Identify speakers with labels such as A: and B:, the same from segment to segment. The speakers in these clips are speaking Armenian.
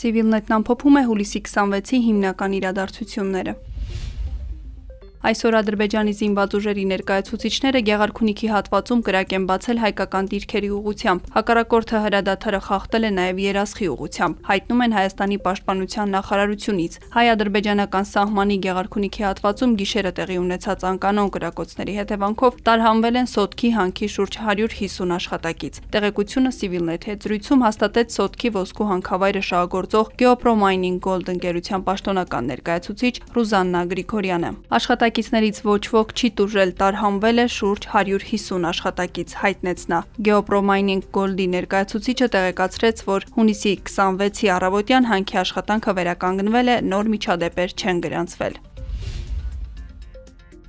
A: Civilnet-ն ամփոփում է հուլիսի 26-ի հիմնական իրադարձությունները։ Այսօր Ադրբեջանի զինված ուժերի ներկայացուցիչները Գեղարքունիքի հատվածում կրակ են բացել հայկական դիրքերի ուղությամբ։ Հակառակորդը հրադադարը խախտել է նաև Երասխի ուղությամբ, հայտնում են Հայաստանի պաշտպանության նախարարությունից։ Հայ-ադրբեջանական սահմանի Գեղարքունիքի հատվածում գիշերը տեղի ունեցած անկանոն կրակոցների հետևանքով տարհանվել են Սոտքի հանքի շուրջ 150 աշխատակից։ Տեղեկությունը Civilnet հետ զրույցում հաստատեց Սոտքի ոսկու հանքավայրը շահագործող Geopro Mining Gold ընկերության պաշտոնական ներկայացուցիչ Ռուզաննա Գրիգորյանը։ Աշխատակ աշխատակիցներից ոչ ոք չի տուժել, տարհանվել է շուրջ 150 աշխատակից, հայտնեց նա։ Geopro Mining Gold-ի ներկայացուցիչը տեղեկացրեց, որ հունիսի 26-ի առավոտյան հանքի աշխատանքը վերականգնվել է, նոր միջադեպեր չեն գրանցվել։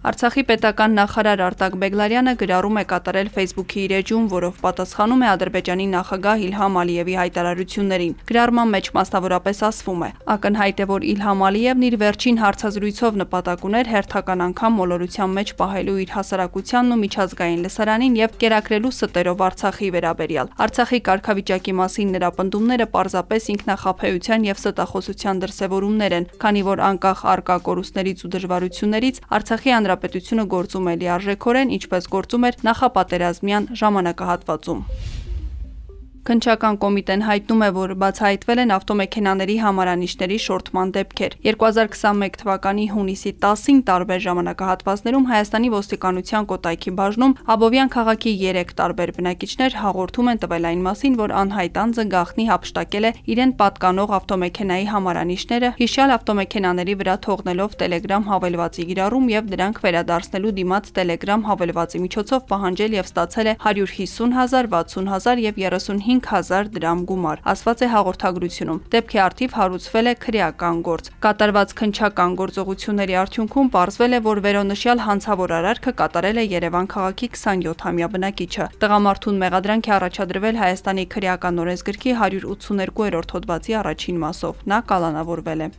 A: Արցախի պետական նախարար Արտակ Բեգլարյանը գրառում է կատարել Facebook-ի իր էջում, որով պատասխանում է Ադրբեջանի նախագահ Իլհամ Ալիևի հայտարարություններին։ Գրառման մեջ մասնավորապես ասվում է. Ակնհայտ է, որ Իլհամ Ալիևն իր վերջին հարցազրույցով նպատակ ուներ հերթական անգամ մոլորության մեջ պահելու իր հասարակությանն ու միջազգային լսարանին եւ կերակրելու ստերով Արցախի վերաբերյալ։ Արցախի կարգավիճակի մասին նրա պնդումները պարզապես ինքնախապեյության եւ ստախոսության դրսեւորումներ են, քանի որ անկախ արկա կորուստներից ու դժվարություններից Արցախի հանրապետությունը գործում է լիարժեքորեն, ինչպես գործում էր նախապատերազմյան ժամանակահատվածում։ Քնչական կոմիտեն հայտնում է, որ բացահայտվել են ավտոմեքենաների համարանիշների շորթման դեպքեր։ 2021 թվականի հունիսի 10-ին տարբեր ժամանակահատվածներում Հայաստանի ոստիկանության Կոտայքի բաժնում Աբովյան քաղաքի 3 տարբեր բնակիչներ հաղորդում են տվել այն մասին, որ անհայտ անձը գախնի հապշտակել է իրեն պատկանող ավտոմեքենայի համարանիշները, հիշյալ ավտոմեքենաների վրա թողնելով Telegram հավելվածի գիրառում եւ դրանք վերադարձնելու դիմաց Telegram հավելվածի միջոցով պահանջել եւ ստացել է 150 000, 60 000 եւ 35 5000 դրամ գումար, ասված է հաղորդագրությունում։ Դեպքի արդիվ հարուցվել է քրեական գործ։ Կատարված քնչական գործողությունների արդյունքում ողջվել է, որ վերոնշյալ հանցավոր արարքը կատարել է Երևան քաղաքի 27-ամյա բնակիչը։ Տղամարդուն մեղադրանք է առաջադրվել Հայաստանի քրեական օրենսգրքի 182-րդ հոդվածի առաջին մասով։ Նա կալանավորվել է։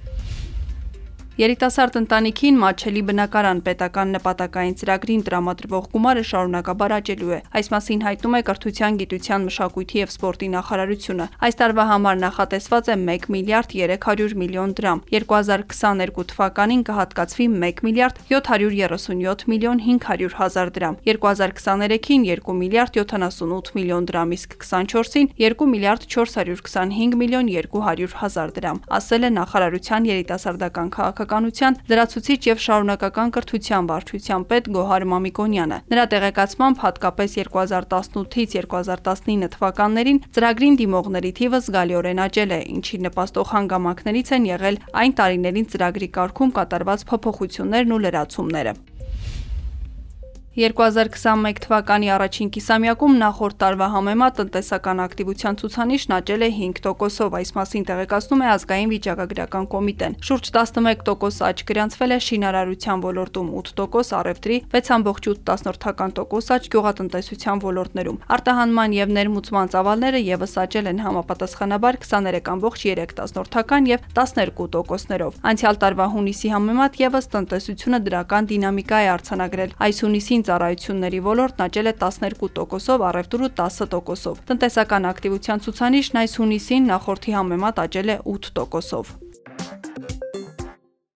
A: Երիտասարդ ընտանիքին մաչելի բնակարան պետական նպատակային ծրագրին տրամադրվող գումարը շարունակաբար աճելու է։ Այս մասին հայտնում է Կրթության, գիտության, մշակույթի եւ սպորտի նախարարությունը։ Այս տարվա համար նախատեսված է 1 միլիարդ 300 միլիոն դրամ։ 2022 թվականին կհատկացվի 1 միլիարդ 737 միլիոն 500 հազար դրամ։ 2023-ին 2 միլիարդ 78 միլիոն դրամ, իսկ 24-ին 2 միլիարդ 425 միլիոն 200 հազար դրամ, ասել է նախարարության երիտասարդական քաղաք քաղաքականության լրացուցիչ եւ շարունակական կրթության վարչության պետ Գոհար Մամիկոնյանը։ Նրա տեղեկացմամբ հատկապես 2018-ից 2019 թվականներին ծրագրին դիմողների թիվը զգալիորեն աճել է, ինչի նպաստող հանգամանքներից են եղել այն տարիներին ծրագրի կարգում կատարված փոփոխություններն ու լրացումները։ 2021 թվականի առաջին կիսամյակում նախորդ տարվա համեմատ տնտեսական ակտիվության ցուցանիշն աճել է 5%-ով, այս մասին տեղեկացնում է ազգային վիճակագրական կոմիտեն։ Շուրջ 11% աճ գրանցվել է շինարարության ոլորտում, 8%, առևտրի 6.8%, աճ գյուղատնտեսության ոլորտներում։ Արտահանման եւ ներմուծման ծավալները եւս աճել են համապատասխանաբար 23.3% եւ 12%-ներով։ Անցյալ տարվա հունիսի համեմատ եւս տնտեսությունը դրական դինամիկա է արձանագրել։ Այս հունիսին Արտաքին ծառայությունների ոլորտն աճել է 12%-ով, առևտուրը 10%-ով։ Տնտեսական ակտիվության ցուցանիշն այս հունիսին նախորդի համեմատ աճել է 8%-ով։